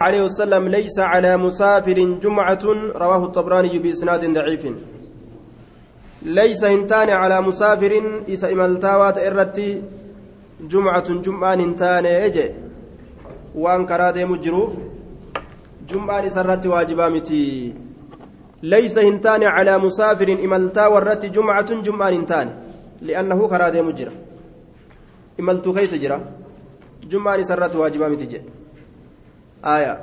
عليه وسلم ليس على مسافر جمعة رواه الطبراني بإسناد ضعيف. ليس هنتان على مسافر إسا إمالتاوات إرتي جمعة جمعة هنتان إجي. وأن كرادي مجروف إسرت واجبا متي. ليس هنتان على مسافر إمالتا ورت جمعة جمعة هنتان لأنه كرادي مجرى إمالتو كيس جرى إسرت واجبا متي آية.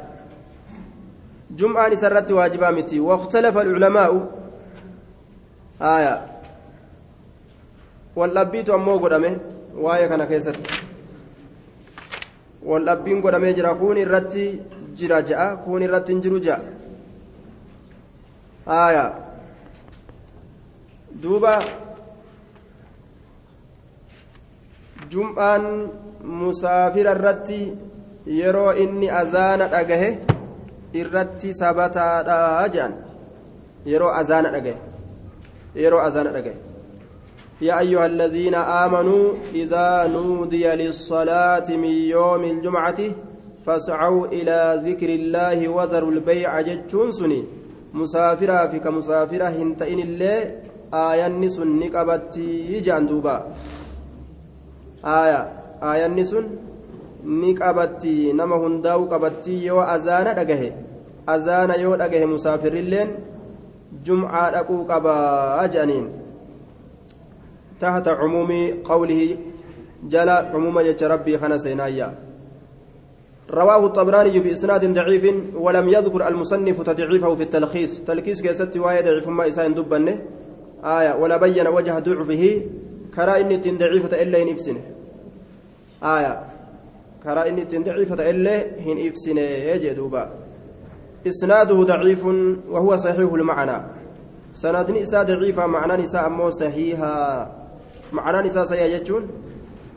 جمعة سرت واجبا متي. واختلف العلماء. آية. واللبيت أمو قدامه وايا كان كيست. واللبين قدامه جرا كون الرتي جرا جاء. كون الرتي جرو جاء. آية. دوبا. جمعان مسافر الرتي yeroo inni azaana dhagahe irratti sabataadha jedhan yeroo azaana dhagahe. Yeroo azaana dhagahe. يا أيها الذين آمنوا إذا نودي للصلاة من يوم الجمعة فاسعوا إلى ذكر الله وذروا البيع جتشون سني مسافرة في كمسافرة هنتئن الله آية سن نقبتي جاندوبا آية آية سن ni qabatti nama hundaa'u qabatti yoo azaana dhagahe azaana yoo dhagahe musaafirilleen jumcaa dhaquu qabaa jedhaniin تحت عموم قوله جل عموم جج ربي خنا سينايا رواه الطبراني بإسناد ضعيف ولم يذكر المصنف تضعيفه في التلخيص تلخيص كيست واية ضعيف ما إسان دبنه آية ولا بين وجه ضعفه كرا إني ضعيفة إلا إن آية karaa inni ittiin daciifata illee hin ibsine jee duuba isnaaduhu daciifun wahuwa saxiihu lmacnaa sanadni isaa daciifa macnaan isaa ammoo sahiihaa macnaan isaa sahiha jechuun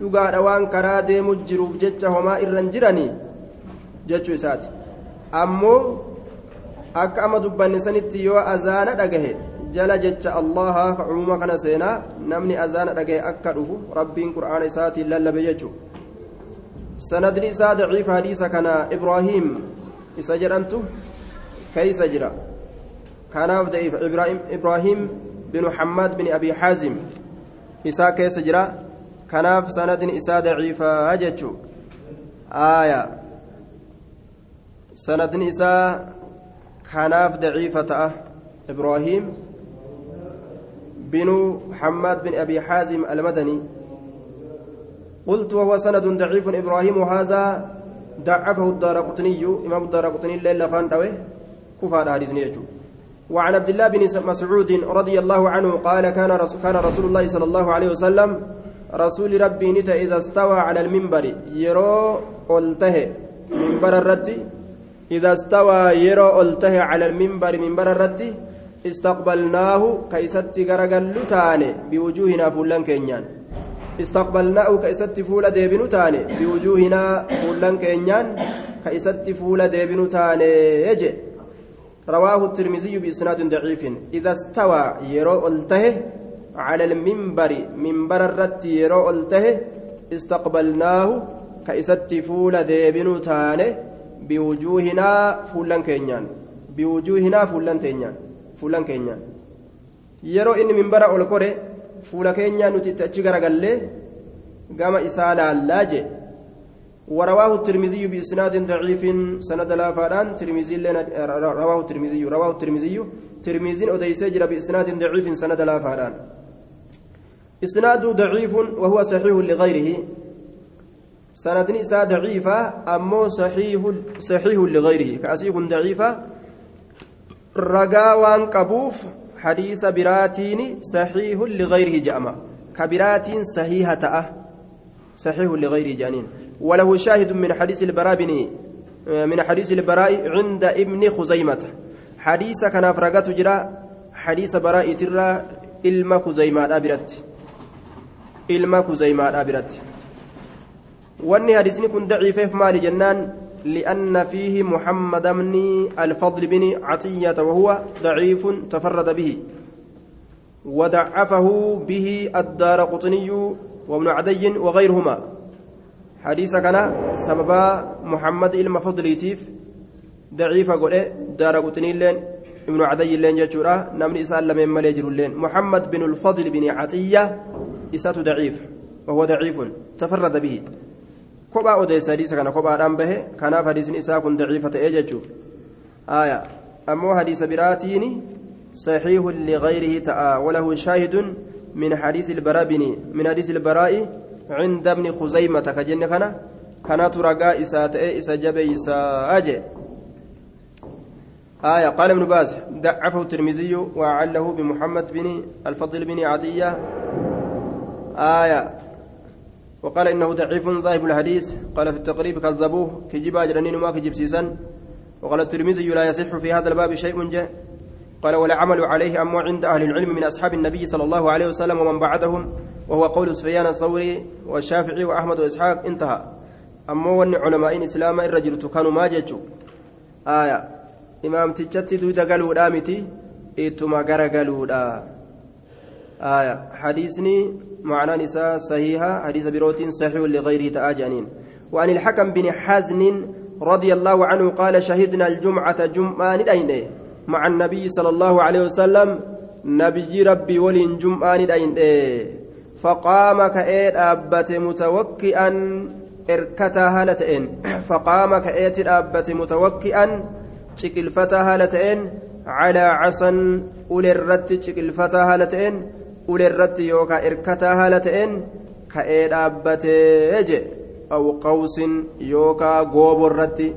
dhugaadha waan karaa deemu jiruuf jecha homaa irran jiranii jechuu isaati ammoo akka ama dubbanne sanitti yoo azaana dhagahe jala jecha allaha ka cumuma kana seenaa namni azaana dhagahe akka dhufu rabbiin qur'aana isaatiin lallabe jechuu sanadni isaa daciif hadiisa kana ibraahim isa jedhantu keeysa jira kanaaf daciif ibraahim binu xammaad bin abi xaazim isaa keessa jira kanaaf sanadni isaa daciifaa jechu aaya sanadni isaa kanaaf daciifa ta'a ibraahim binu xammaad bin abi xaazim almadani قلت وهو سند ضعيف إبراهيم هذا ضعفه الدار قطني إمام الدار قطني الليل فان دوي كفار نيجو. وعن عبد الله بن مسعود رضي الله عنه قال كان رسول, كان رسول الله صلى الله عليه وسلم رسول ربي نتا إذا استوى على المنبر يرو ألته منبر الرد. إذا استوى يرو ألته على المنبر منبر الرد. استقبلناه كيست غرغل بوجوهنا فلان كينيان. استقبلناه كإسات فولا ديبنو تاني. بوجوهنا فولان كينيان كإسات فولا ديبنو تاني. يجي. رواه الترمذي بإسناد ضعيف. إذا استوى يرو ألته على المنبر. منبر الرت يرو ألته استقبلناه كإسات فولا ديبنو تاني. بوجوهنا فولان كينيان بوجوهنا فولان تينيان فولان كينيان يرو إن منبر أولكوري. Fuula keenyaa nuti itti achi garagallee gama isaa laallaa jee ورواه الترمذي بإسناد ضعيف سند لا فاران ترمذي رواه الترمذي رواه الترمذي ترمذي أديس جرى بإسناد ضعيف سند لا فاران إسناد ضعيف وهو صحيح لغيره سند نساء ضعيفة أمو صحيح صحيح لغيره كأسيق ضعيفة رجا وان كبوف حديث براتين صحيح لغيره جأما. كبراتين صحيحة صحيح لغيره جانين. وله شاهد من حديث البراء من حديث البراء عند ابن خزيمة. حديث كان فرقات جرا حديث براء ترى إلما خزيمة أبرت. إلما خزيمة أبرت. وأني حديثني كن ضعيف مال جنان. لأن فيه محمد بن الفضل بن عطية وهو ضعيف تفرد به وضعفه به الدار قطني وابن عدي وغيرهما حديث كان سبب محمد إلما فضليتيف daciifa godhe daara quxiniilleen ibnu cadayyilleen jechuudha namni isaan lameen malee jirulleen muhammad bin ulfadl bin catiyya isatu daciif وهو ضعيف تفرد به أوديس حديث كان كوبا أدام به كان حديث إساء كن ضعيفة إيجاجو آية أمو حديث براتيني صحيح لغيره تآ وله شاهد من حديث البراء بن من حديث البراء عند ابن خزيمة كجن كان كانت رقاء إساء إساء جبي إساء أجي آية قال ابن باز ضعفه الترمذي وعله بمحمد بن الفضل بن عدية آية وقال إنه ضعيف ظاهر الحديث. قال في التقريب كذبوه. كجبا جرنين ما كجب سيسا وقال الترمذي لا يصح في هذا الباب شيء جاء قال ولا عمل عليه أما عند أهل العلم من أصحاب النبي صلى الله عليه وسلم ومن بعدهم. وهو قول سفيان الثوري والشافعي وأحمد وإسحاق. انتهى. أما ون علماء إسلام الرجل كانوا ما جتشوا آية. إمام تجتي دودا قالوا دامتي إتما قرا قالوا آية. حديثني معنى نساء صحيحة. حديث بروت صحيح لغيره تآجانين وعن الحكم بن حزن رضي الله عنه قال شهدنا الجمعة جمعة ندينه مع النبي صلى الله عليه وسلم. نبي ربي ولين جمعة ندينه فقام كأيد أبت متوكئا. إركتا هالتين. فقام كأيد أبت متوكئا. شكلفتا هالتين. على عصا أولي الرت شكلفتا هالتين. Ulerratti yookaan irkataa haala ta'een ka'ee dhaabbatee je aw qawsin yookaan gooborratti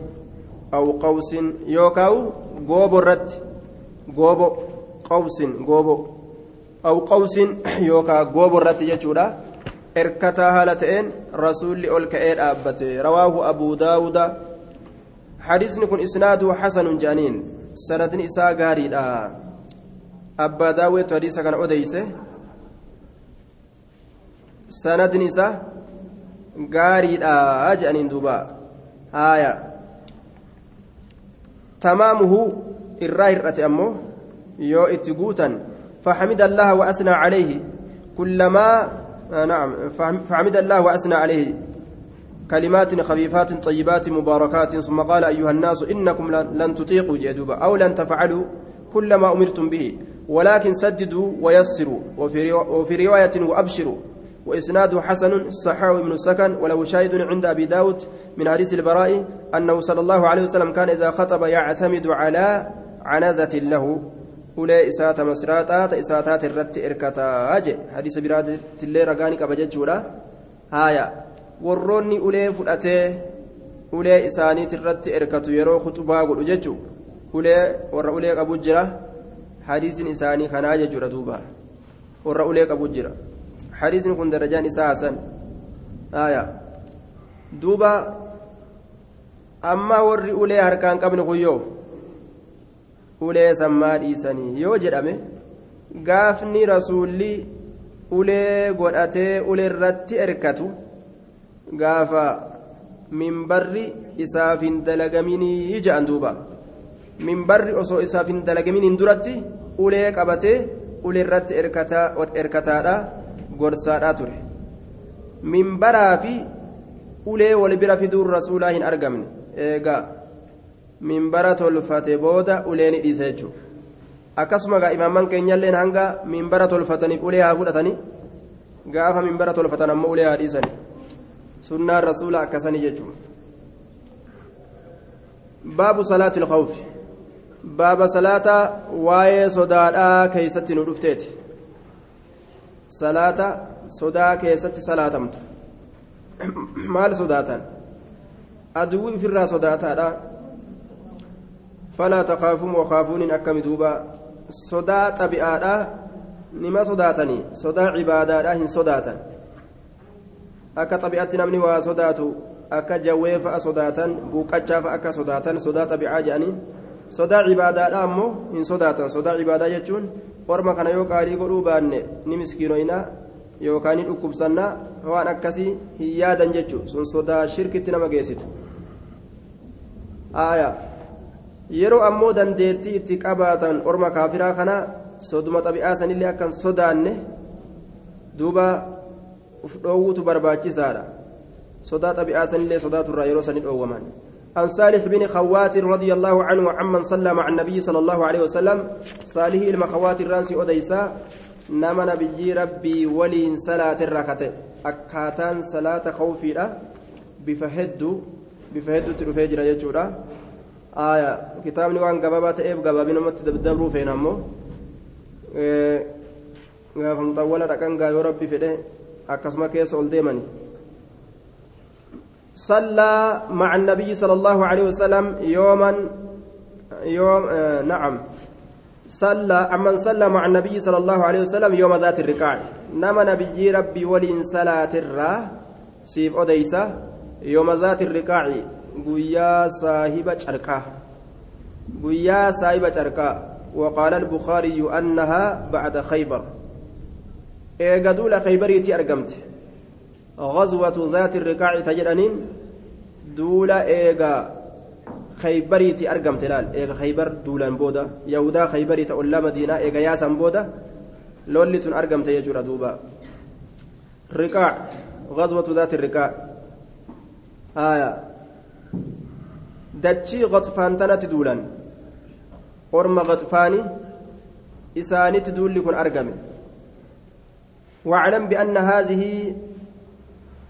aw qawsin yookaan gooborratti goobo qawsin goobo aw qawsin yookaan gooborratti jechuudha irkataa haala ta'een rasuulli ol ka'ee dhaabbate rawaahu abuu daawuda حديثني كن إسناده حسن جانين سندني إساء غاريدا أبا داوود حديثا كان أديسه sanadni isaa gaariidha jedhaniin duuba. Haaya. Tamaamuhu irraa hir'ate ammoo yoo itti guutan فحمد الله وأثنى عليه كلما نعم فحمد الله وأثنى عليه كلمات خفيفات طيبات مباركات ثم قال أيها الناس إنكم لن تطيقوا جدوبا أو لن تفعلوا كل ما أمرتم به ولكن سددوا ويسروا وفي, رواية وأبشروا وإسناده حسن صححه ابن السكن وله شاهد عند أبي داود من حديث البراء أنه صلى الله عليه وسلم كان إذا خطب يعتمد على عنزة له. أولي إسات مسراتات إساتات الرت إركتا أجي حديث براد تلي رقاني كبجت جولا هايا. warroonni ulee fudhatee ulee isaaniit irratti erkatu yeroo kutubaa godhu jechu ulee warra ulee qabu jira hadiisin isaanii kanaa jechuudha duuba warra ulee qabu jira حديث كن درجان إساء حسن آية دوبا أما ور أولي هركان قبل غيو أولي سما ديسني يو جرمه gaafni rasuulli ulee godhatee ulee irratti erkatu gaafa minbarri isaaf hin dalagaminii ja'an duuba. Minbarri osoo isaaf hin dalagamin hin duratti ulee qabatee ulee irratti erkataadha. Gorsaadhaa ture minbaraa fi ulee wal bira fiduun rasuulaa hin argamne eegaa minbara tolfate booda ulee ni dhiisa jechuudha akkasuma gaa imaaman keenyalleen hanga minbara tolfataniif ulee haa fudhatanii gaafa minbara tolfatan ammoo ulee haa dhiisanii sunnaan rasuula akkasanii jechuudha baabu salaatul khawfi baaba salaata waa'ee sodaadhaa keeysatti nu dhufteeti salaata sodaa keessatti salaatamtu maal sodaatan aduwwi ofirraa sodaataadha falaa takaafuun wakaafuuniin akkami duuba sodaa xabi'aadha nima sodaatanii sodaa cibaadaadha hin sodaatan akka xabi'atti namni waa sodaatu akka jawwee fa'a sodaatan buuqqachaa fa'a akka sodaatan sodaa xabi'aa jedhanii sodaa cibaadaadha ammoo hin sodaatan sodaa cibaadaa jechuun orma kana yoo qaalii godhuu baanne ni miskiinoynaa yookaan ni dhukkubsannaa waan akkasii hin yaadan jechuun sun sodaa shirkitti nama geessitu yeroo ammoo dandeettii itti qabaatan orma kaafiraa kana soduma xabi'aa sanillee akkan sodaanne duuba uf dhoowwutu barbaachisaadha sodaa xabi'aa sanillee sodaaturraa yeroo sani dhoowwaman عن صالح بن خوات رضي الله عنه عمن صلى مع النبي صلى الله عليه وسلم. صالح المخوات الرانسي أديسا نما نبي ربي ولين صلاة الركعة. أكاتان صلاة خوفي بفهد بفهد تلفجر يجورا. آية. كتابني وان قبابا تأيب قبابين ومت دبرو فين gaafa muxawwala dhaqan gaa yoo rabbi fedhe akkasuma keessa ol deemani صلى مع النبي صلى الله عليه وسلم يوما يوم آه نعم. صلى أمن صلى مع النبي صلى الله عليه وسلم يوم ذات الركاع. نما نبي ربي ولين صلاة الرا سيف أديسة يوم ذات الركاع. قويا صاحب شركة قويا صاحب شركة وقال البخاري أنها بعد خيبر. إيقا دولا خيبريتي أرقمت. غزوة ذات الرقاع تجرانين دولا إيقا خيبريتي أرقمت لال إيقا خيبر دولا بودا. يهودا خيبري تأولا مدينة. إيقا ياسا بودا. لولتون أرقمت يجور دوبا. رقاع. غزوة ذات الرقاع. آية. غطفان تنت دولا أرم غطفاني. إسانت دول كن أرقمت واعلم بأن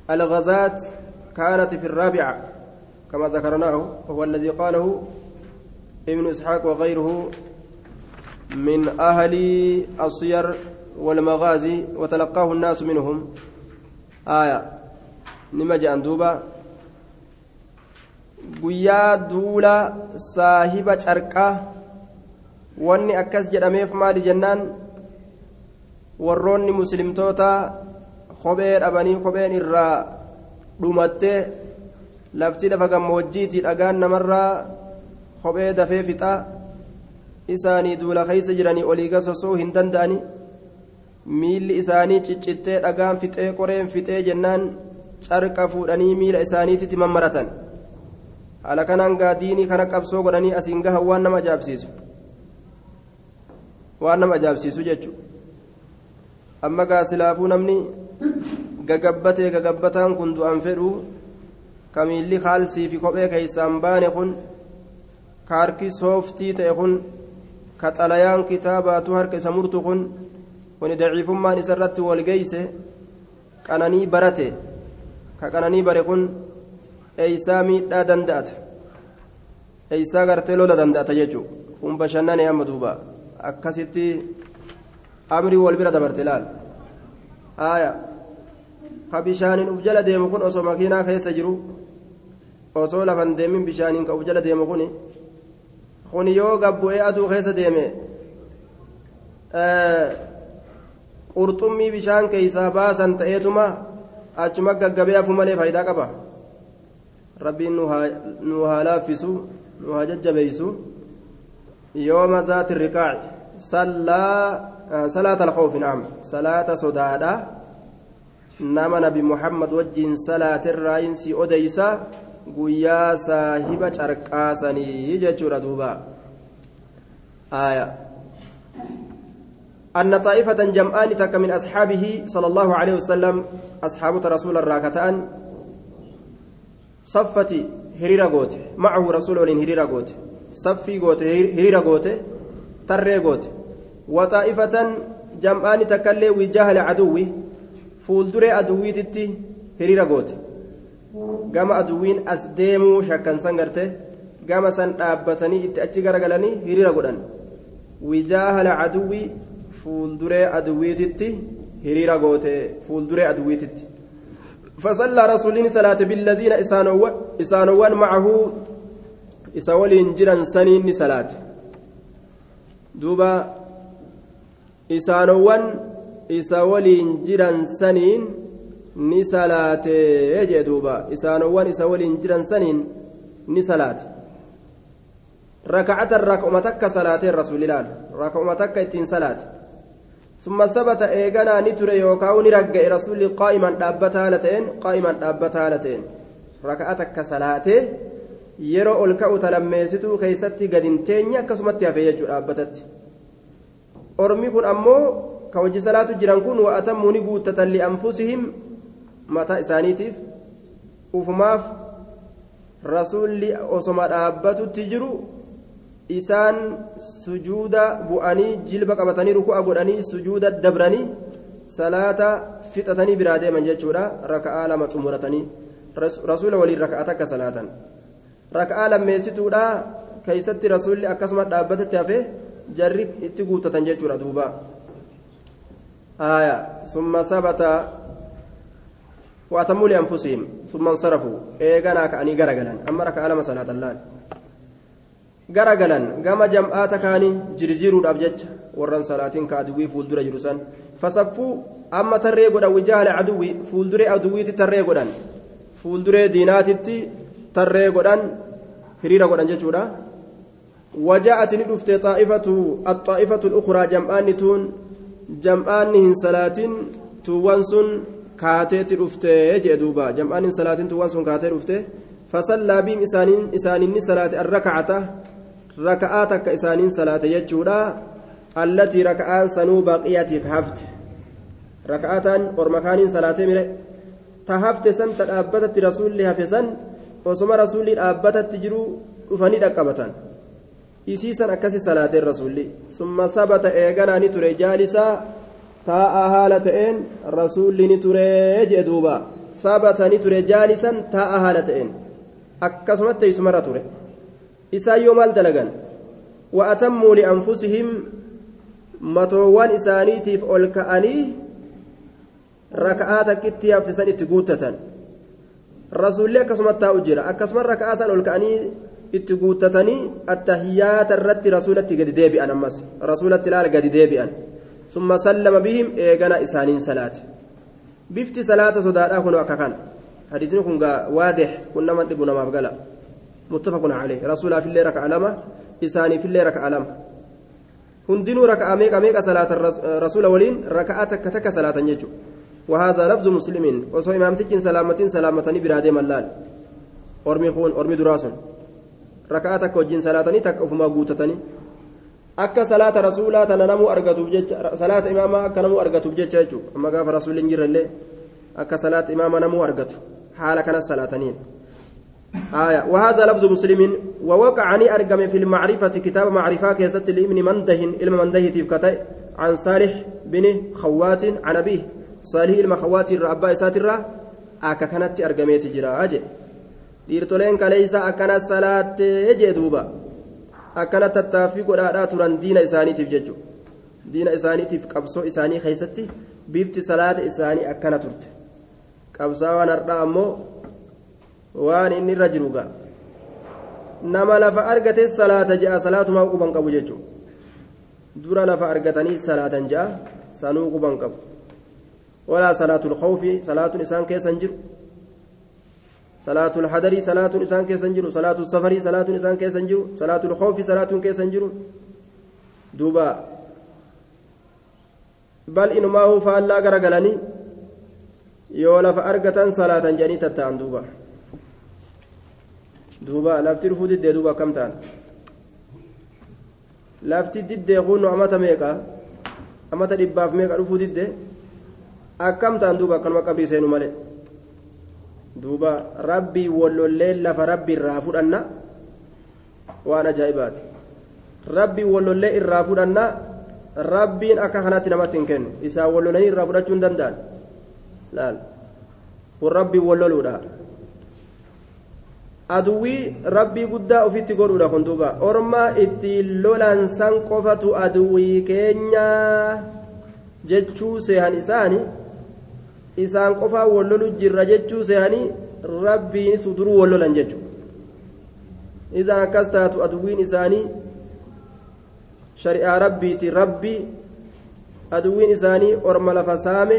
الغزات كانت في الرابعة كما ذكرناه وهو الذي قاله ابن إسحاق وغيره من أهل الصير والمغازي وتلقاه الناس منهم. آية. نمج أندوبا guyyaa duula saahiba carqaa wanni akkas jedhameef maali jennaan warroonni muslimtoota kophee dhabanii kopheen irraa dhumattee lafti lafa gammoojjiiti dhagaan namarraa kophee dafee fixaa isaanii duula keeysa jiranii olii gasosoo hin danda'ani miilli isaanii ciccittee dhagaan fixee qoreen fixee jennaan carqa fuudhanii miila isaaniititti mammaratan haala kanaan gaadiinii kana qabsoo godhanii asiin gahan waan nama ajaa'ibsiisu waan nama ajaa'ibsiisu jechuudha amma gaasilaafuu namni gagabbatee gagabbataan kun du'an fedhu kamiilli haalsii fi kophee keeysaan baane kun ka harki sooftii ta'e kun ka xalayaan kitaabaatu harka isa murtu kun kuni daciifummaan isa irratti walgeeyse qananii barate. Ka qananii bare kun eeysaa miidhaa danda'ata? Eeysaa gartee lola danda'ata jechuu? Kun bashannane amma duuba. Akkasitti amri wal bira dabarte laal? Haaya ka bishaaniin uf jala deemu kun osoo makiinaa keessa jiru osoo lafan deemin bishaaniin ka uf jala deemu kun kun yoo gabbu'ee aduu keessa deeme qurxummii bishaan keeysaa baasan ta'eetuma achuma gaggabee afu malee faayidaa qaba rabbiin nu haa laaffisu nu haa jajjabeeysu yooma zaati riqaaci sallaa صلاة الخوف نعم صلاة صدادا نما نبي محمد وجين صلاة الراينسي أديسا guyyaa saahiba carqaasanii jechuudha duuba. آية أن طائفة جمعان تك من أصحابه صلى الله عليه وسلم أصحاب رسول الراكتان صفت هريرة قوت معه رسول هريرة قوت صفي قوت هريرة قوت تري قوت وطائفة جمعان تكلي وجاه العدو عدوي تتي هريرة قوت gama aduwwiin as deemuu shakkansan garte gama san dhaabbatanii itti achi garagalanii hiriira godhan wijaahala aduwwi fuulduree aduwwiititti hiriira goote fuulduree aduwwiititti فصلى رسول صلاة بالذين إسانوان معه إساولين جرا سنين صلاة دوبا إسانوان إساولين جرا سنين ni salaatee jee duuba isaanowwan isa waliin jiran saniin ni salaate raka'atan raka'uma takka salaateen rasuulilaal raka'uma takka ittiin salaate ثم ثبت إيغانا نتر يوكاو نرجع رسول قائما دابتا لتين قائما دابتا لتين ركعتك كصلاته yeroo ol ka'u talammeessituu keeysatti gadin teenya akkasumatti hafee jechuu dhaabbatatti ormi kun ammoo ka hojii salaatu jiran kun wa'atamuu ni guuttatan li'anfusihim mataa isaaniitiif ufumaaf rasuulli osoma dhaabbatutti jiru isaan sujuuda bu'anii jilba qabatanii ruku'a godhanii sujuuda dabranii salaata fixatanii biraa deeman jechuudha raka'aa lama xumuratanii rasuula waliin raka'aa takka salaatan raka'aa lammeessituudha keeysatti rasuulli akkasuma dhaabbatatti hafee jarri itti guutatan jechuudha duuba آية ثم ثبت وأتموا لأنفسهم ثم انصرفوا إيغانا كأني غرغلا أما ركع لما صلاة الله غرغلا كما جمعات كاني جرجيرو أبجج ورن صلاة كأدوي فولدر جلسان فصفوا أما تري قد وجاه العدوي فولدر أدوي تري قدان فولدر ديناتي تري قدان هريرا قدان ججورا وجاءت ندفت طائفة الطائفة الأخرى جمعان تون جمعان هن صلاة توانسون كاتيت رفته جئ دوبا جمعان صلاة توانسون كاتيت رفته فصلى بهم إسانين إسانين صلاة الركعة ركعاتك إسانين صلاة يجورا التي ركعان سنو باقياتك هفت ركعتان ورمكان صلاة مره تهفت سن تأبتت رسول لها في سن وسما رسول أبتت تجرو رفني دقبتان isiisan akkasi salaateen rasuulli summa sabata eeganaa ni ture jaalisaa taa'aa haala ta'een rasuulli ni ture jee duuba sabata ni ture jaalisan taa'aa haala ta'een akkasumatti teessumarra ture isaan yoo maal dalagan wa'atammuu li'anfusihim matoowwan isaaniitiif ol ka'anii raka'aa takkitti haftisan itti guuttatan rasuulli akkasumatti taa'u jira akkasuma raka'aa san ol ka'anii itti guuttatanii attahiyyaata irratti rasuulatti gadi deebi'an ammas rasuulatti ilaala gadi deebi'an summa sallama bihim eegana isaaniin salaate bifti salaata sodaadhaa kun akka kana hadiisni kun waadex kun nama dhibu namaaf gala muttafaqun calee rasuulaafillee raka'a lama isaaniifillee raka'a lama hundinuu raka'a meeqa meeqa salaatan rasuula waliin raka'a takka takka salaatan jechuudha وهذا لفظ مسلم وصو إمامتك سلامتين سلامتني برادي ملال أرمي خون أرمي دراسون raka'aa takka wajjin salaatanii takka ofumaa guutatanii akka salaata rasuulaa tana namuu argatuuf jecha salaata imaamaa akka namuu argatuuf jecha jechuudha amma gaafa rasuulli hin jirrellee akka salaata imaama namuu argatu haala kanas salaataniin. آية وهذا لفظ مسلم ووقعني أرقم في المعرفة كتاب معرفة كيست لابن منده إلما منده تفكتي عن صالح بن خوات عن أبيه صالح إلما خوات الرأباء ساترة أكا كانت أرقميت جرا أجي dhiirtoleen kaleeysa akkana salaattee jee duuba. Akkana tattaaffii godhaadhaa turan diina isaaniitiif jechuudha diina isaaniitiif qabsoo isaanii keessatti bifti salaata isaanii akkana turte. Qabsaawaan hardhaa ammoo waan inni irra jiru gaa. Nama lafa argate salaata je'a salaatumaa quban qabu jechuudha dura lafa argatanii salaatan je'a sanuu quban qabu. Walaa salaatul khawfi salaatuun isaan keessa hin jiru. صلاة الحضر صلاة إنسان كيسنجر صلاة السفر صلاة إنسان كيسنجر صلاة الخوف صلاة كيسنجر دوبا بل إنما هو فألا غرغلني يولا فأرقة صلاة جاني تتان دوبا دوبا لفتي رفود الدي دوبا كم تان لفتي الدي يقول أمتا ميكا أمتا دباف ميكا رفود الدي أكم تان دوبا كان مقابي سينو مالي duuba rabbii wallollee lafa rabbi irraa fudhanna. Waan ajaa'ibaati. Rabbii wallollee irraa fudhanna rabbiin akka kanatti namatti hin kennu. Isaan wallolanii irraa fudhachuu hin danda'an. Laal. Kun rabbii walloluudha. Aduwwii rabbii guddaa ofitti godhuudha kun duuba. Orma ittiin lolan san qofatu aduwwii keenya jechuu seehan isaanii isaan qofaa wallolu jirra jechuu seehanii rabbiinis duruu wallolan jechuudha. Isaan akkas taatu aduwwiin isaanii shari'aa rabbiiti. Rabbi aduwwiin isaanii orma lafa saame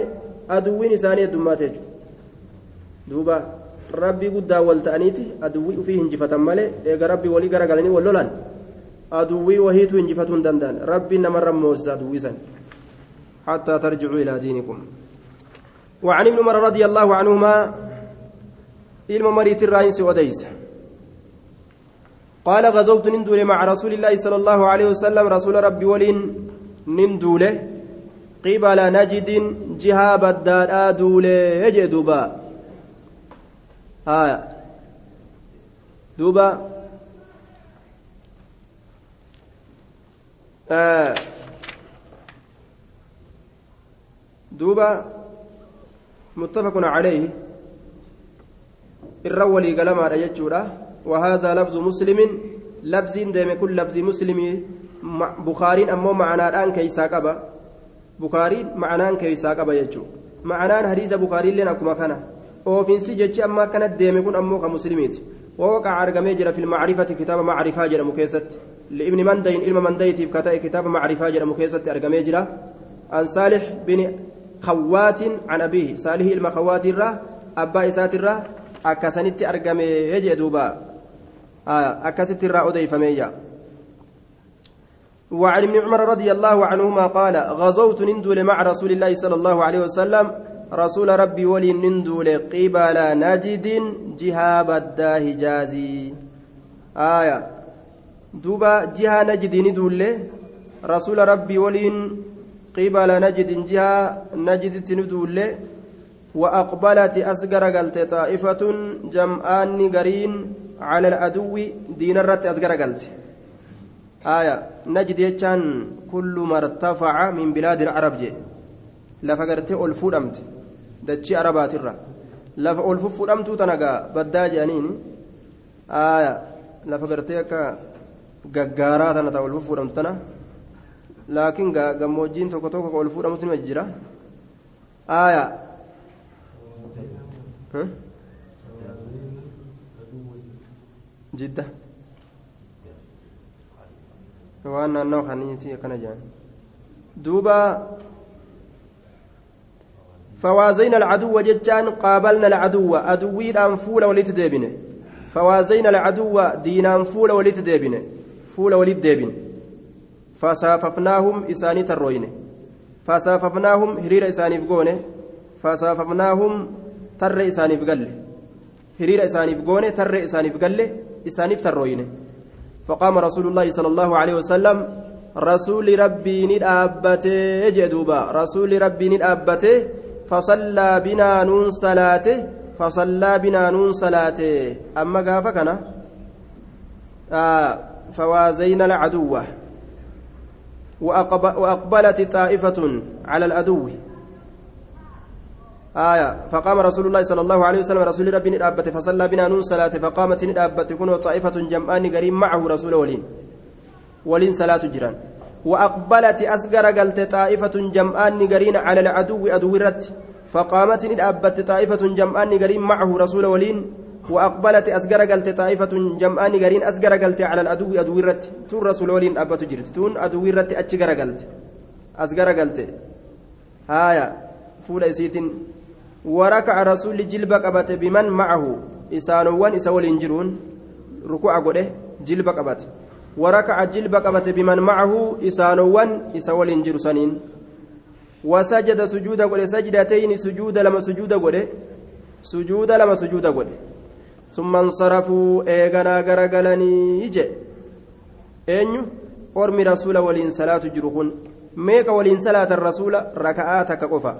aduwwiin isaanii heddummaate jechuudha. Duuba rabbii guddaa wal ta'aniiti. Aduwwii ufii hinjifatan malee eega rabbi walii garagalanii wallolan. Aduwwii wahiitu hinjifatuu hin danda'an. Rabbiin namarra moosisa aduwwii san hattaa tarjicuu ilaa diinikum. وعن ابن عمر رضي الله عنهما إلما مريت الرئيس وديس. قال غزوت نندول مع رسول الله صلى الله عليه وسلم رسول ربي ولين نندول قبل نجد جهاب الدار دول يجدبا آية duuba duuba متفق عليه. الرولي قلما يجورا وهذا لفظ مسلم. لفظ دائما كل لفظ مسلم. بخاري أمو معنا الآن كيسا قبا بخاري معنا كيسا قبا يجو معنا حديث بخاري لنا كما كان. oofinsi jechi ammaa kanatti deeme kun ammoo kan muslimiiti ووقع argamee jira في المعرفة كتاب معرفة جرى مكيست. لابن مندين علم منديتي كتاب كتاب معرفة جرى مكيست argamee jira عن صالح بن خوات عن أبيه. صالح علم خوات الرا أبا إسات الرا أكسنت أرgamee يجي دوبا. أكست الرا أديفمية وعن ابن عمر رضي الله عنهما قال غزوت نندل مع رسول الله صلى الله عليه وسلم. رسول ربي ولي نندول قبل نجد جهة بدا هجازي آية. دوبا جهة نجد ندول رسول ربي ولي قبل نجد جهة نجد ندول وأقبلت أسقر قلت طائفة جمعان قرين على العدو دين الرت أسقر قلت. آية نجد يجان كل ما ارتفع من بلاد العرب جي لفقرت ألفودمت dachii arabaatirra lafa ol fuffudhamtuu tanagaa baddaa jedhaniini aaya lafa gartee akka gaggaaraa tana ta'a ol laakiin gammoojjiin tokko tokko ol fuudhamutu nima jira aaya jidda waan naannoo kaniiti akkana jedhan duuba فوازينا العدو جتان قابلنا العدو أدوي فول وليت ديبنه فوازينا العدو دينان فول وليت ديبنه فول وليت ديبن فصاففناهم إساني تروينه. فصاففناهم هرير إساني فقونه فصاففناهم تر إساني فقله هرير إساني فقونه تر إساني فقله إساني تروينه فقام رسول الله صلى الله عليه وسلم رسول ربي ندأبته جدوبا رسول ربي ندأبته فصلى بنا نون صلاته فصلى بنا نون صلاته. أما قافة كان آه فوازينا العدو وأقبلت طائفة على العدو آية. فقام رسول الله صلى الله عليه وسلم رسول ربي ندابت فصلى بنا نون صلاته فقامت ندابت كن طائفة جمعان قريب معه رسول ولين. ولين صلاة جيران. وأقبلت أسقر قلت طائفة جمعان قرين على العدو أدو الرت فقامت ندابت طائفة جمعان قرين معه رسول ولين. وأقبلت أسقر قلت طائفة جمعان قرين أسقر قلت على العدو أدو الرت تون رسول ولين أبت جرت. تون أدو الرت أتشقر قلت أسقر قلت هايا. فول إسيت وركع رسول جلب قبت بمن معه. إسانوان إسول جرون. ركوع قده. جلب قبت. وركع جلب قبت بمن معه. إسانوان إسول جرسنين وسجد سجود قده. سجدتين سجود لما سجود قده. سجود لما سجود قده. summan sarafuu eeganaa garagalanii jedhe eenyu? Ormi rasuula waliin salaatu jiru kun meeqa waliin salaatan rasuula raka'aa takka qofa?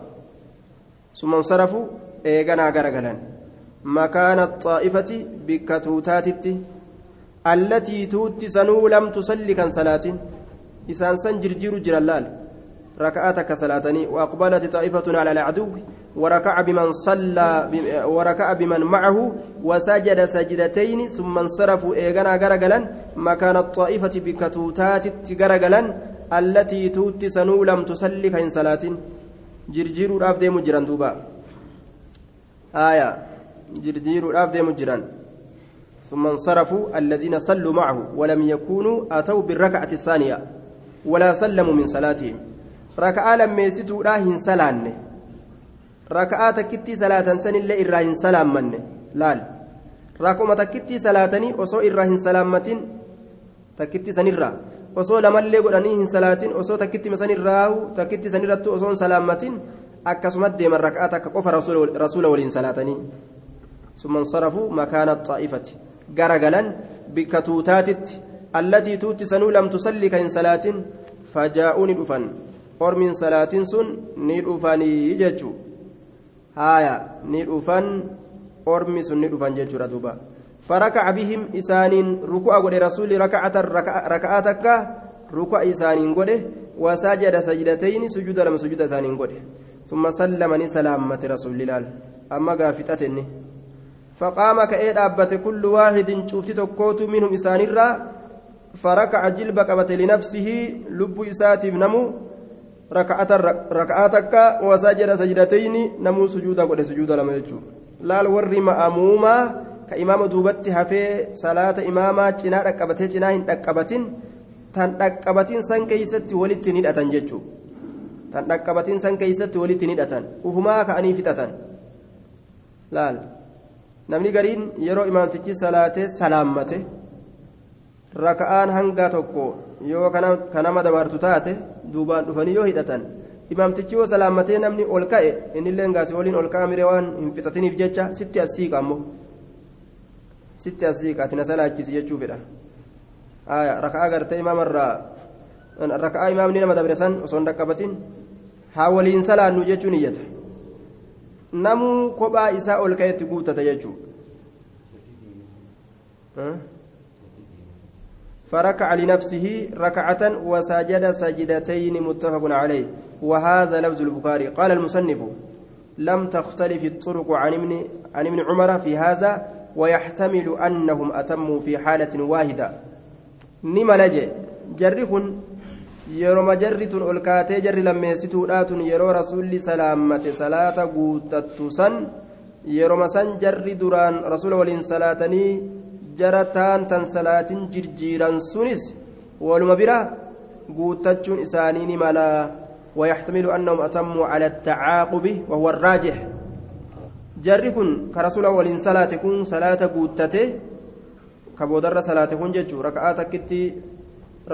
Summan sarafuu eeganaa garagalan. Makaana xaa'ifati bikka tuutaatitti allatii tuutti sanuu lam tusalli kan salaatin. Isaan san jirjiiru jiran laal? Raka'aa takka salaatanii waaqbalati xaa'ifatun ala alcaduwwi وركع بمن صلى وركع بمن معه وسجد سجدتين ثم انصرفوا. إيغنا غرغلا مكان الطائفة بكتوتات غرغلا التي توتي سنو لم تصلي كان صلاة جرجير أبدي مجران دوبا. آية. جرجير أبدي مجران ثم انصرفوا الذين صلوا معه ولم يكونوا أتوا بالركعة الثانية ولا سلموا من صلاتهم. ركعة لما يستوا راهن سلان ركعة تكتي صلاة سن الله إراهن سلام من لال ركعة تكتي صلاتني وصو إراهن سلامة تكتي سنرا osoo lamallee godhanii hin salaatin osoo takkitti sanirraahu takkitti sanirratti osoo hin salaammatin akkasumas deeman raka'aa takka qofa rasuula waliin salaatanii. ثم انصرفوا مكان الطائفة غرغلا بكتوتاتت التي توتي سنو لم تصلي كإن صلاة فجاءوا ندفن أور من صلاة سن ندفن يججو هايا ندفن أور من سن ندفن ججو ردوبا فركع بهم إسانين ركوع قد رسول ركعة ركعتك ركوع إسانين قد وسجد سجدتين سجود لم سجود إسانين قد ثم سلمني سلامة رسول الله أما قافتتني فقام كأيد أبت كل واحد شفت تكوت منهم إسان الرا فركع جلب قبت لنفسه لب إسات نمو ركعة ركعتك وسجد سجدتين نمو سجود قد سجود لم يجو لا الور مأموما كإمام دوبت هفي صلاة إماما جنا ركبته جنا هن ركبتين tan dhaqqabatiin san keeysatti walitti ni hidhatan jechuu tan dhaqqabatiin san keeysatti walitti ni hidhatan ufumaa ka'anii fixatan laal namni gariin yeroo imaamtichi salaatee salaammate raka'aan hanga tokko yoo kanama dabartu taate duubaan dhufanii yoo hidhatan imaamtichi yoo salaammatee namni ol ka'e innillee gaasii waliin ol ka'a miree waan hin fixatiniif jecha sitti as siiqa ammoo. Sitti as siiqa ati na salaachisi jechuu fedha. Raka'aa gartee imaamarraa raka'aa imaamni nama dabre san osoo hin dhaqqabatin haa waliin salaannu jechuun iyyata. Namuu kophaa isaa ol ka'etti guuttata jechuudha فركع لنفسه ركعة وسجد سجدتين متفق عليه وهذا لفظ البخاري قال المصنف لم تختلف الطرق عن ابن عن ابن عمر في هذا ويحتمل أنهم أتموا في حالة واحدة نما لجي jarri tun ol kaatee jarri lammeessituudha tun yeroo rasuulli salaammate salaata guuttattu san yeroma san jarri duraan rasuula waliin salaatanii jara taan tan salaatin jirjiiran sunis waluma bira guuttachuun isaanii ni mala ويحتمل أنهم أتموا على التعاقب وهو الراجح jarri kun ka rasuula waliin salaate kun salaata guuttate ka boodarra salaate kun jechuu raka'aa takkitti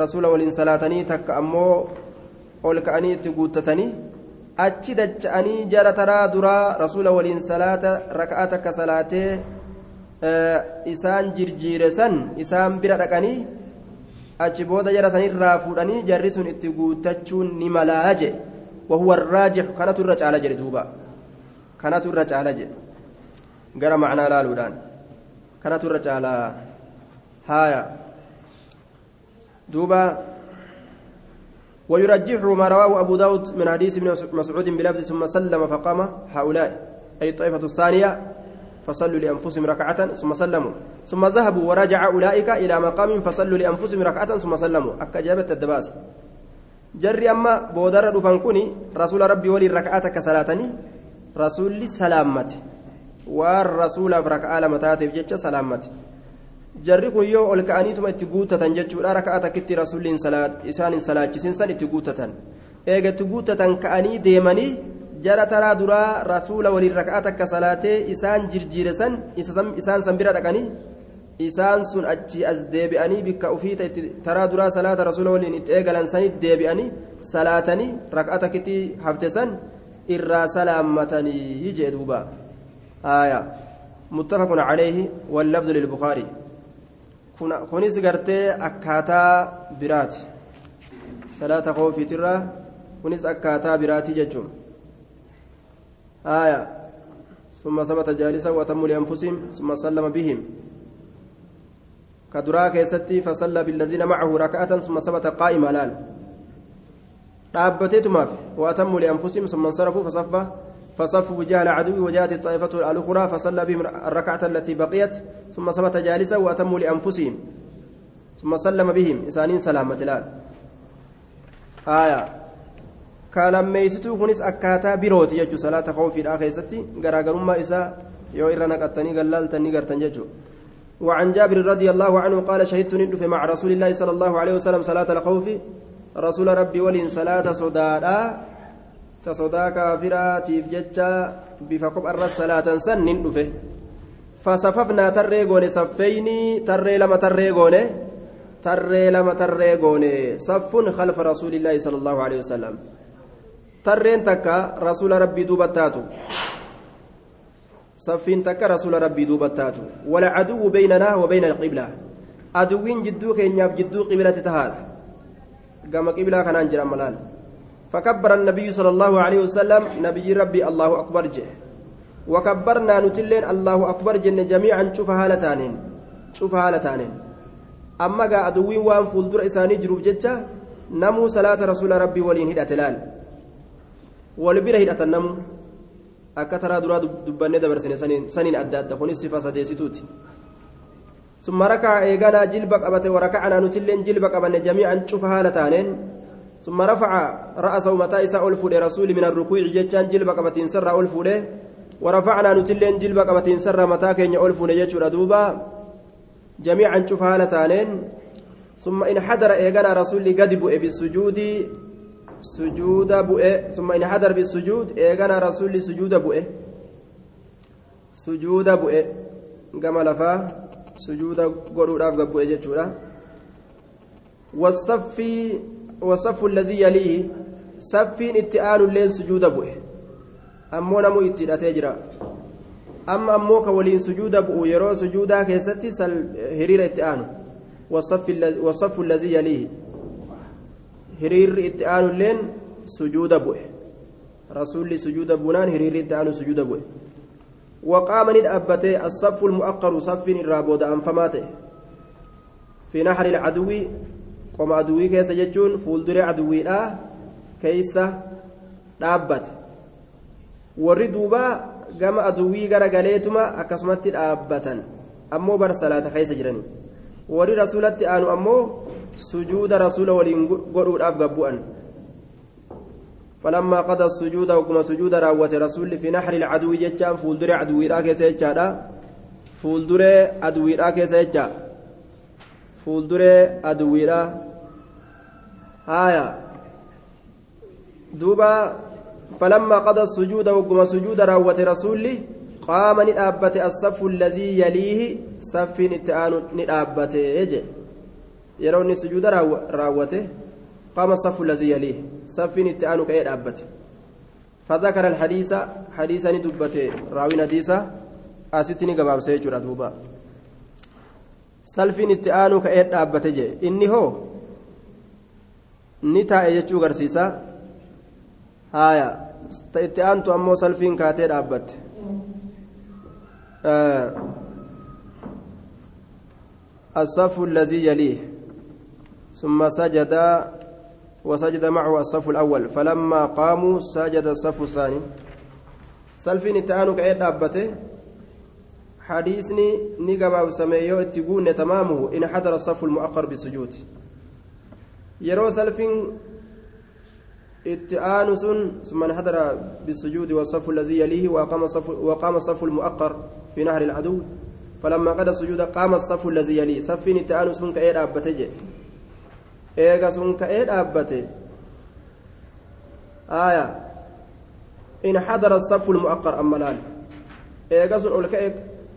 rasuula waliin salaatanii takka ammoo ol ka'anii itti guuttatanii achi dacha'anii jara taraa duraa rasuula waliin salaata raka'aa takka salaatee isaan jirjiire san isaan bira dhaqanii achi booda jara sanirraa fuudhanii jarri sun itti guuttachuun ni malaa je وهو الراجح كانت الرجال جل دوبا كانت الرجال جل قرا معنا لا لودان كانت الرجال هايا دوبا ويرجح ما رواه أبو داود من حديث ابن مسعود بلفظ ثم سلم فقام هؤلاء أي الطائفة الثانية فصلوا لأنفسهم ركعة ثم سلموا. ثم ذهبوا ورجع أولئك إلى مقام فصلوا لأنفسهم ركعة ثم سلموا. أكجابة الدباس. جري أما بودر دفن كوني رسول ربي ولي ركعة كسلاتني رسول سلامت. والرسول بركعة لمتاتف جتش سلامت. jarri kun yoo ol ka'aniituma itti guuttatan jechuudha raka'aa takkitti rasuulliin isaan hin salaachisin san itti guuttatan eega itti guuttatan jara taraa duraa rasuula waliin raka'aa takka salaatee isaan jirjiire san isaan san bira dhaqanii isaan sun achi as deebi'anii bikka ufii taraa duraa salaata rasuula waliin itti eegalan sanitti deebi'anii salaatanii raka'aa takkitti hafte san irraa salaammatanii jee duuba آية متفق عليه واللفظ للبخاري kunis gartee akkaataa biraati salaata koofiitirraa kunis akkaataa biraati jechuun آية. ثم ثبت جالسا وأتموا لأنفسهم ثم سلم بهم. كدراك يستي فصلى بالذين معه ركعة ثم ثبت قائما لال dhaabbateetu maafi وأتموا لأنفسهم ثم انصرفوا فصفى فصفوا وجاه العدو وجاءت الطائفة الأخرى فصلى بهم الركعة التي بقيت ثم ثبت جالسا وأتموا لأنفسهم. ثم سلم بهم. إسانين سلامة الآن. آية. كنس أكاتا بروت يجو صلاة خوف الآخر ستي غراغرما إسا يو إرنا قتني قلالتني قرتن يجو وعن جابر رضي الله عنه قال شهدت ندف مع رسول الله صلى الله عليه وسلم صلاة الخوف. رسول ربي ولين صلاة صدادا. تصدا كافرا تيف جتشا بفقب الرس صلاة سن ندفه فصففنا تري غوني صفيني تري لما تري غوني تري لما تري غوني صف خلف رسول الله صلى الله عليه وسلم. ترين تكا رسول ربي دوبتاتو صفين تكا رسول ربي دوبتاتو ولا عدو بيننا وبين القبلة عدوين جدو كينياب جدو قبلة تهار قام قبلة كان انجر ملال فكبر النبي صلى الله عليه وسلم نبي ربي الله أكبر جه وكبرنا نتلين الله أكبر جن جميعا شوف هالتانين taaneen. Amma gaa aduwwiin waan fuuldura isaanii jiruuf jecha namuu salaata rasuula rabbii waliin hidhate laal. Wal bira hidhatan namuu akka taraa duraa dubbannee dabarsine saniin adda adda. Kunis sifa sadeessituuti. ثم ركع إيغانا جلب قبته وركعنا نتلين جلب قبنا جميعا شوف هالة تانين ثم رفع رأسه متى إساء ألفو لرسول من الركوع جتان جلب قبتين سر ألفو له ورفعنا نتلين جلب قبتين سر متى كين ألفو نجتشر دوبا جميعا شوف هالة تانين ثم إن حضر إيغانا رسول قد بؤ بالسجود سجود بؤ ثم إن حضر بالسجود إيغانا رسول سجود بؤ سجود بؤ قام لفاه sujuuda godhuudhaaf gabbu'e jechuudha wasaffi wasaffu lazii yaliihi saffiin itti aanulleen sujuuda bu'e ammoo namuu itti hidhatee jira amma ammoo ka waliin sujuuda bu'u yeroo sujuudaa keessatti hiriira itti aanu wasaffu lazii yaliihi hiriirri itti aanulleen sujuuda bu'e rasuulli sujuuda buunaan hiriirri itti aanu sujuuda bu'e وقام ندأبته الصف المؤقر صف الرابود أنفماته في نحر العدو قم عدوي كيس ججون فولدر عدوي لا كيس دابت warri duuba gama aduwwii gara galeetuma akkasumatti dhaabbatan ammoo bar salaata keessa jirani warri rasuulatti aanu ammoo sujuuda rasuula waliin godhuudhaaf gabbu'an فلما قضى السجود وكما سجود راوت رسول في نحر العدو جتان فولدر عدوي راكي سيجادا فولدر عدوي راكي سيجا فولدر عدوي را هايا دوبا فلما قضى السجود وكما سجود راوت رسول قام ندابت الصف الذي يليه صف نتآن يجي يروني سجود راوته قام الصف الذي يليه صف التآن كأي أبته فذكر الحديث حديثا ندبته راوي حديثا أستني قباب سيجر دوبا صف التآن كأي أبته جي إني هو نتا يجو غرسيسا هايا التآن تو أمو صلفين كاتي أبته آه الصف الذي يليه ثم سجد وسجد معه الصف الأول. فلما قاموا سجد الصف الثاني. سلفين التآنو كأيد أبته حديثني نقبا سميو اتقون تمامه إن حضر الصف المؤقر بالسجود يرو سلفين اتآن سن ثم انحدر بالسجود والصف الذي يليه وقام الصف, وقام الصف المؤقر في نهر العدو. فلما قضى السجود قام الصف الذي يليه. صفين اتآن سن كأيد أبته eega sun ka'ee dhaabbate aya in xadara safu lmu'aqqar amma laal eega sun ol ka'e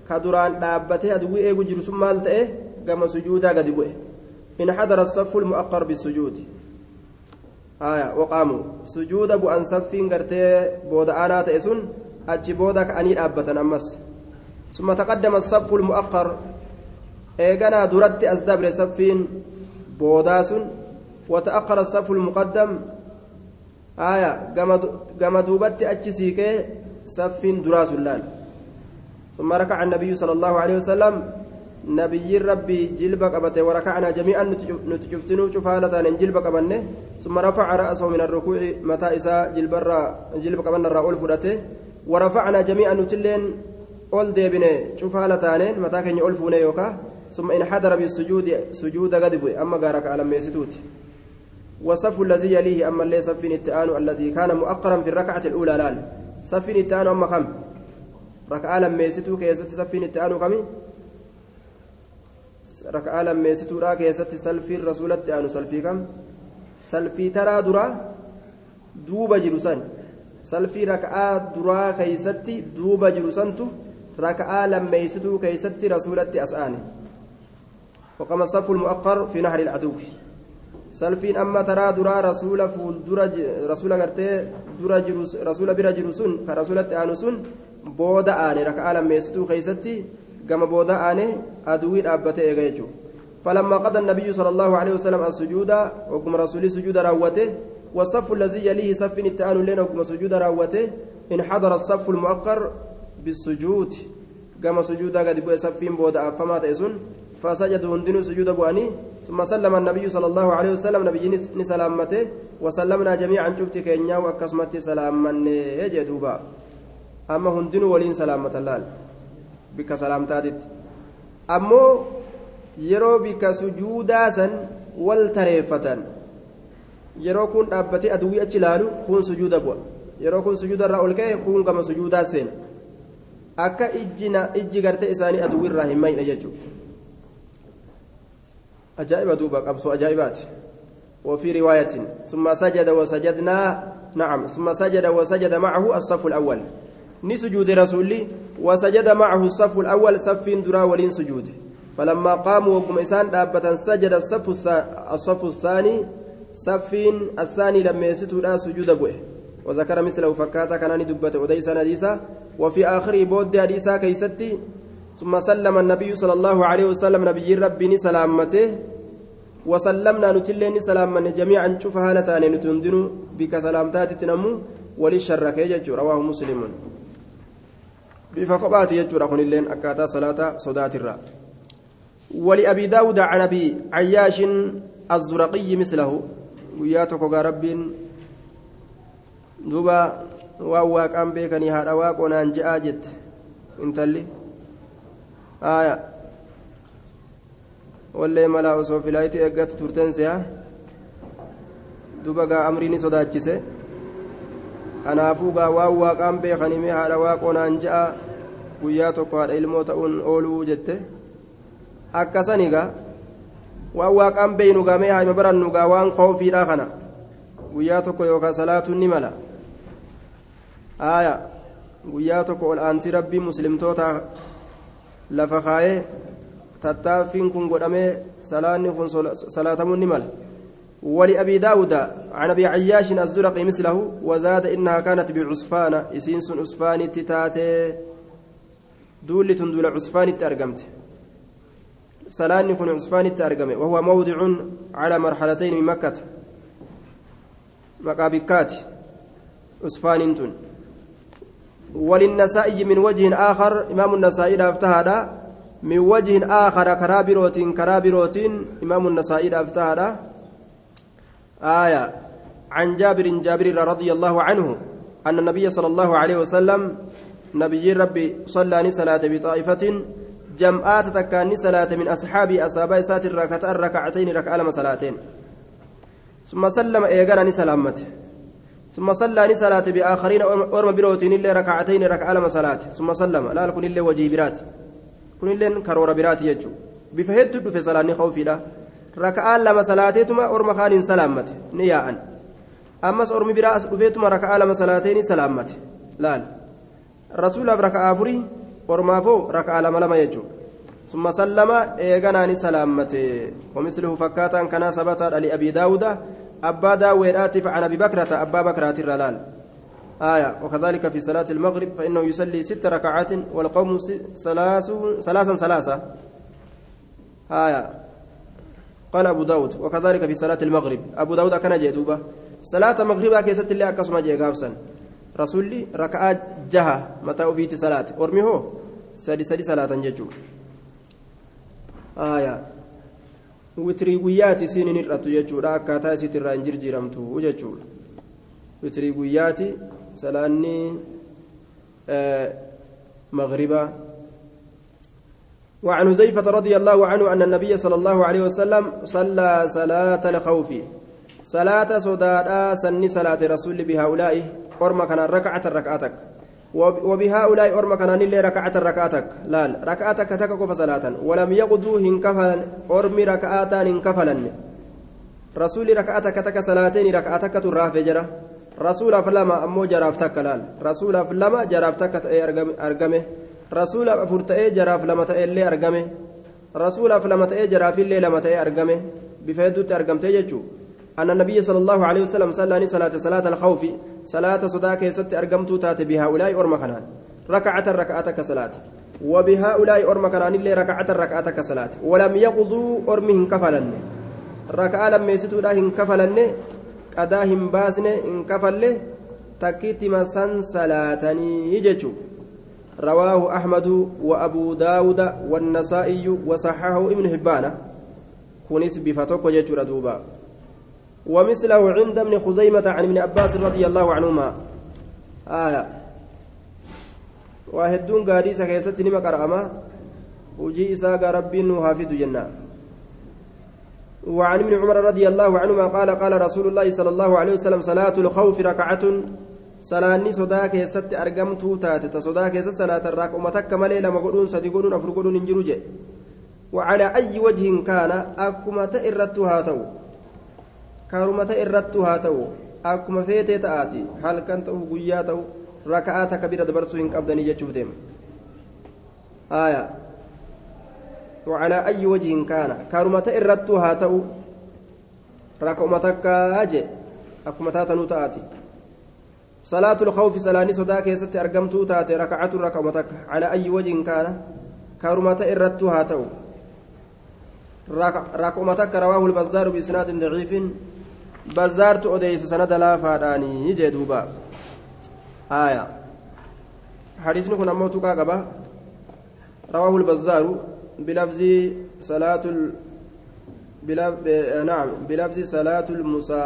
ka duraan dhaabbatee aduwwii eegu jiru sun maal ta'e gama sujuudaa gadi bu'e in xadara safu lmu'aqqar bisujuudi aya waqaamu sujuuda bu'an saffiin gartee booda aanaa ta'e sun achi booda ka'anii dhaabbatan ammas ثم تقدم الصف المؤقر إيجانا درت أزدبر صفين بوداس وتأخر الصف المقدم. آية كما دوبت أتشسيك صف دراس اللال. ثم ركع النبي صلى الله عليه وسلم. نبي ربي جلب قبته وركعنا جميعا نتجفتنو شفالة جلب قبنه. ثم رفع رأسه من الركوع متى إساء جلب جلب قبنا الرأول فرته ورفعنا جميعا نتلين أول ديبنه شفالة متى كان يؤلفون يوكا ثم إن حضر بالسجود سجود غضب أما قارك على ميستوت وصف الذي يليه أما اللي صف التآن الذي كان مؤقرا في الركعة الأولى لال. صف التآن أما كم؟ ركعة لما يستو كيست صف التآن كم؟ ركعة لما يستو را كيست سلفي الرسول التآن سلفي كم؟ سلفي ترى درا دوب جلسان سلفي ركعة درا كيست دوب جلسانتو ركعة لما يستو كيست رسولة أسآنه وقام الصف المؤقر في نهر العدو. سلفين أما ترى درا رسول فول درا رسول غرتي درا رسول برا جلوسون كرسولة آنسون بودا آني ركعة لما يستو خيستي كما بودا آني أدوين أبتي إيجاجو فلما قضى النبي صلى الله عليه وسلم السجود وقم رسول سجود راوته والصف الذي يليه صف التآن لنا وقم سجود راوته إن حضر الصف المؤقر بالسجود. كما سجود قد بوي صفين بودا فما تيسون فسجدوا هندنوا سجود بواني ثم سلم النبي صلى الله عليه وسلم نبي نسلامته وسلمنا جميعا شفت كينيا وكسمت سلاما يجدوبا أما هندنوا ولين سلامة اللال بك سلامتاتت أمو bika sujuudaa san wal tareeffatan yeroo kun dhaabbatee aduwwii achi ilaalu kun sujuuda bu'a yeroo kun sujuuda irraa ol ka'e kun gama sujuudaa seena akka ijji gartee isaanii aduwwii irraa hin mayne jechuudha ajaa'iba duuba qabsoo ajaa'ibaati وفي رواية ثم سجد وسجدنا نعم ثم سجد وسجد معه الصف الأول. نسجود رسولي وسجد معه الصف الأول صف درا ولين سجود. فلما قاموا وقم إسان دابة سجد الصف الصف الثاني صف الثاني لما يستو سجود بوه وذكر مثله فكاتا كان دبة أديس نديسا وفي آخر بود حديثا كيستي ثم سلم النبي صلى الله عليه وسلم نبي ربي سلامته وسلمنا نتلين سلاما جميعا شوف هالتان نتندن بك سلامتات تنمو وللشرك يجج رواه مسلم. بف قبات يجر أخن اللين أكاتا صلاة صدات الرا. ولأبي داود عن أبي عياش الزرقي مثله. وياتك رب دوبا واواك أم بيكني هذا واق ونان جاء انتلي aya. Wallee malaa osoo filaayitii eeggatu turteensee duba gaa amriini sodaachise. Kanaafuu gaa waan waaqaan beekanime haadha waaqonaan ja'a guyyaa tokko haadha ilmoo ta'uun ooluu jette. Akkasani gaa waan waaqaan beeynu gaa mee haima barannu gaa waan koofiidha kana guyyaa tokko yookaan salaatuun ni mala. Aya. Guyyaa tokko ol aantii rabbii muslimtootaa lafa kaayee tattaaffiin kun godhamee salaanni kun salaatamuun ni mala. ولأبي داود عن أبي عياش الزرقي مثله وزاد إنها كانت بعصفان إسينس عصفان تتاتي دولة دول عصفان تأرقمت سلاني كن عصفان تأرقمت وهو موضع على مرحلتين من مكة مقابكات عصفان تن وللنسائي من وجه آخر إمام النسائي لافتهذا من وجه آخر كرابروت كرابروت إمام النسائي لافتهذا آية. عن جابر جابر رضي الله عنه أن النبي صلى الله عليه وسلم نبي ربي صلى صلاة بطائفة جمعات تكاني صلاة من أصحاب أصحاب سات الركعتين ركعتين ركعة صلاتين ثم سلم إيقانني سلامته ثم صلى صلاة بآخرين أرم بروتين إلا ركعتين ركعة صلاة ثم سلم. لا لكن إلا وجه برات. كن إلا كرور برات يجو. بفهد في صلاة خوفي لا. ركعة لما صلاتيتما أرم خان سلامته نياء. أمس أرم براس بفيتما ركعة لما صلاتين سلامته لا رسول ركعة فري أرمافو ركعة لما لما يجو. ثم سلم إيغاناني سلامته ومثله فكاتا كان ثبت لأبي داود. أبا داود آتف عن أبي بكرة أبا بكرة الرلال. آية وكذلك في صلاة المغرب فإنه يصلي ست ركعات والقوم ثلاث ثلاثا ثلاثة. آية قال أبو داود وكذلك في صلاة المغرب. أبو داود كان جيدوبة صلاة المغرب كيست اللي أكسما جيغافسا رسولي ركعات جهة متى أفيت صلاة؟ أرمي هو سدي صلاة ججو آية witrii guyyaati isiin hin hir'attu jechuudha akkaataa isiit irraa hin jirjiiramtu jechuudha witrii guyyaati salaanni مغربا وعن حذيفة رضي الله عنه أن النبي صلى الله عليه وسلم صلى صلاة الخوف صلاة صدادا سن صلاة رسول بهؤلاء أرمى كان ركعة ركعتك وبهؤلاء أرمى كان نلي ركعة ركعتك لا ركعتك تكك صلاة ولم يقضوا هنكفلا أرمي ركعتان هنكفلا رسول ركعتك تك صلاتين ركعتك تراف جرى رسول فلما أمو جرافتك لال رسول فلما جرافتك أرقمه رسول أفرتئ جراف لما تألي أرقمه رسول فلما تأي جراف اللي لما تأي أرقمه بفيدوت أرقمته يجو أن النبي صلى الله عليه وسلم صلى صلاة صلاة الخوف صلاة صداك ست أرقمت تات بهؤلاء أرم كنان ركعة ركعتك صلاة وبهؤلاء أرم كنان اللي ركعة ركعتك صلاة ولم يقضوا أرمهم كفلا ركعة لما يستوا كفلا qadaa hin baasne hin kafalle takkiitti masan salaatanii jechu رواه أحمد وأبو داود والنسائي وصححه ابن حبان. كونيس بفتوك وجيتشور دوبا ومثله عند ابن خزيمة عن ابن عباس رضي الله عنهما. آية. وهدون قادي سكيست نما قرأما وجي إساق ربي حافظ جنة. وعن ابن عمر رضي الله عنهما قال قال رسول الله صلى الله عليه وسلم صلاة الخوف ركعة. salaanni sodaa keessatti argamtuu taate ta sodaa keessa salaatarraa qoma takka malee lama godhuun وعلى أي وجه كان أكما تئرت هاتو. كارما تئرت هاتو أكما فيتي تآتي هل كنت قياتو ركعات كبيرة دبرسو إن أبدني جتشوتهم آية وعلى أي وجه كان كارما تئرت هاتو ركعتك أجي أكما تاتنو تآتي صلاة الخوف سلاني صدا كيست أرقمتو تاتي ركعة ركعتك على أي وجه كان كارمة إرتها تو ركعتك رواه البزار بإسناد ضعيف بزارت أديس سند لا فاداني جدوبا آية حديثنا كنا موتوكا قبا رواه البزار بلفظ صلاة ال... بلف... نعم بلفظ صلاة المسا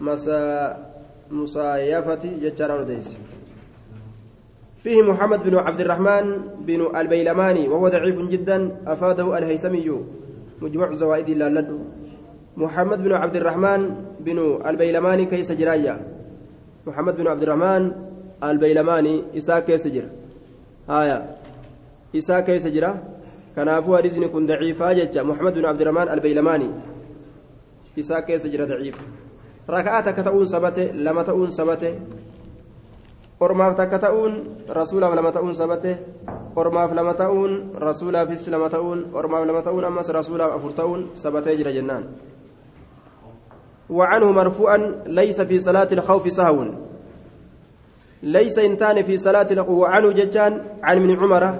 مسا مصايفة جتشان أرديس فيه محمد بن عبد الرحمن بن البيلماني وهو ضعيف جدا أفاده الهيثمي مجموع زوائد اللالد محمد بن عبد الرحمن بن البيلماني كيس جرايا محمد بن عبد الرحمن البيلماني إساء كيس جر آية إساء كيس جرا كنافو حديثني كن ضعيفا جتا محمد بن عبد الرحمن البيلماني إساء كيس جرا ضعيف takka ta'uun sabate lama ta'uun sabate ormaaf takka ta'uun rasuulaaf lama ta'uun sabate ormaaf lama ta'uun rasuulaafis lama ta'uun ormaaf lama ta'uun ammas rasuulaaf afur ta'uun sabatee jira jennaan وعنه مرفوعا ليس في صلاة الخوف سهو ليس انتان في صلاة الخوف وعنه ججان عن من عمر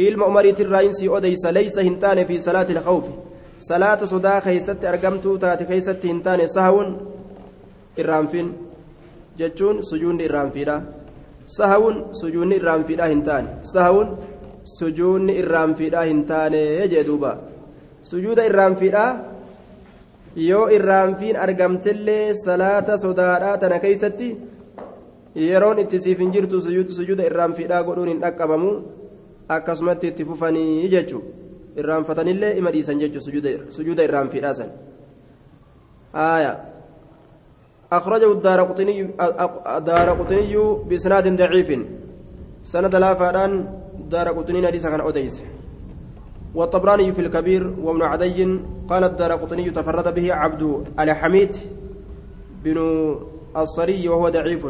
إلما عمري الرئيسي أديس ليس هنتان في صلاة الخوف صلاة صدا كيست أرقمت تات كيست هنتان سهو irraanfiidha sahawun sujuunni irraanfiidha hin taane sahawun sujuunni irraanfiidha hin taane jee duuba sujuuda irraanfiidha yoo irraanfiin argamtellee salaata sodaadhaa tana keeysatti yeroon itti siif hin jirtu sujuuda irraanfiidhaa godhuun hin dhaqqabamu akkasumatti itti fufanii jechu irraanfatanillee ima dhiisan jechu sujuuda irraanfiidhaa san aayaa أخرجه الدار قطني الدار قطني بإسناد ضعيف سند لا فادان دار قطني حديث كان أوديس والطبراني في الكبير وابن عدي قال الدار قطني تفرد به عبد الحميد بن الصري وهو ضعيف.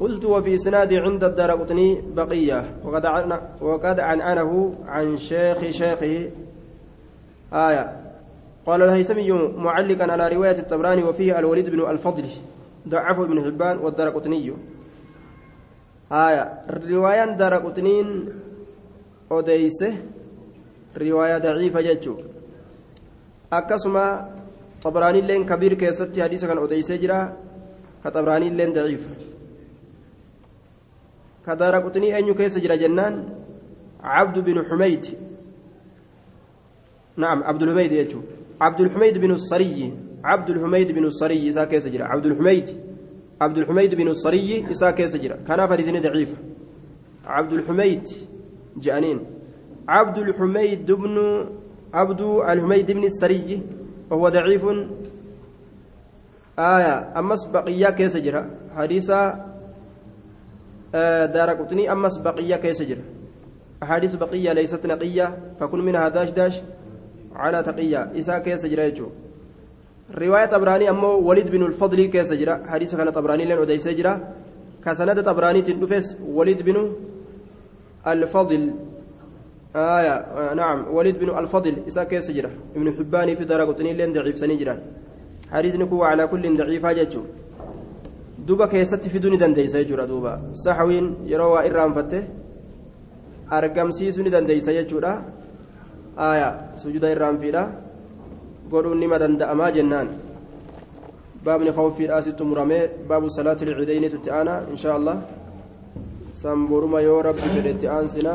قلت وفي إسناد عند الدار قطني بقية. وقد عن وقد عنعنه عن شيخ شيخه. آية. قال الهيثمي معلقا على رواية الطبراني وفيه الوليد بن الفضل ضعفه ابن حبان والدرقطني آية. رواية درقطنين أديسه رواية جتشو أكسما طبراني لين كبير كيستي حديثا كان أديسه جرا كطبراني لين ضعيف كدرقطني أن يكيس جرا جنان عبد بن حميد نعم عبد الحميد يجو عبد الحميد بن الصري عبد الحميد بن الصري إسا كيس جرا عبد الحميد عبد الحميد بن الصري إسا كيس جرا كان فريزين ضعيف عبد الحميد بن عبد الحميد بن الصري وهو ضعيف. آية أمس بقية كيس جرا حديثا آه دار قطني أمس بقية كيس جرا أحاديث بقية ليست نقية فكل منها داش داش على تقية. إسا كيس جرا رواية طبراني أمو وليد بن الفضل كيس جرا حديث كان طبراني لن أديس جرا كسند طبراني تندفس وليد بن الفضل. آية آه نعم وليد بن الفضل إسا كيس جرا ابن حباني في دار قطني لن ضعيف سنجرا حديث نكو على كل ضعيف جتشو duba keessatti fiduu ni dandeeysa jechuudha duuba saxawiin yeroo waa irraanfatte argamsiisuu ni dandeeysa jechuudha aya sujuda irraanfiidha godhuun nima danda'amaa jennaan baabni khawfiidha asitti muramee baabu salaati lcidayni tutti aana inshaa allah san boruma yoo rabbi fedhetti aansina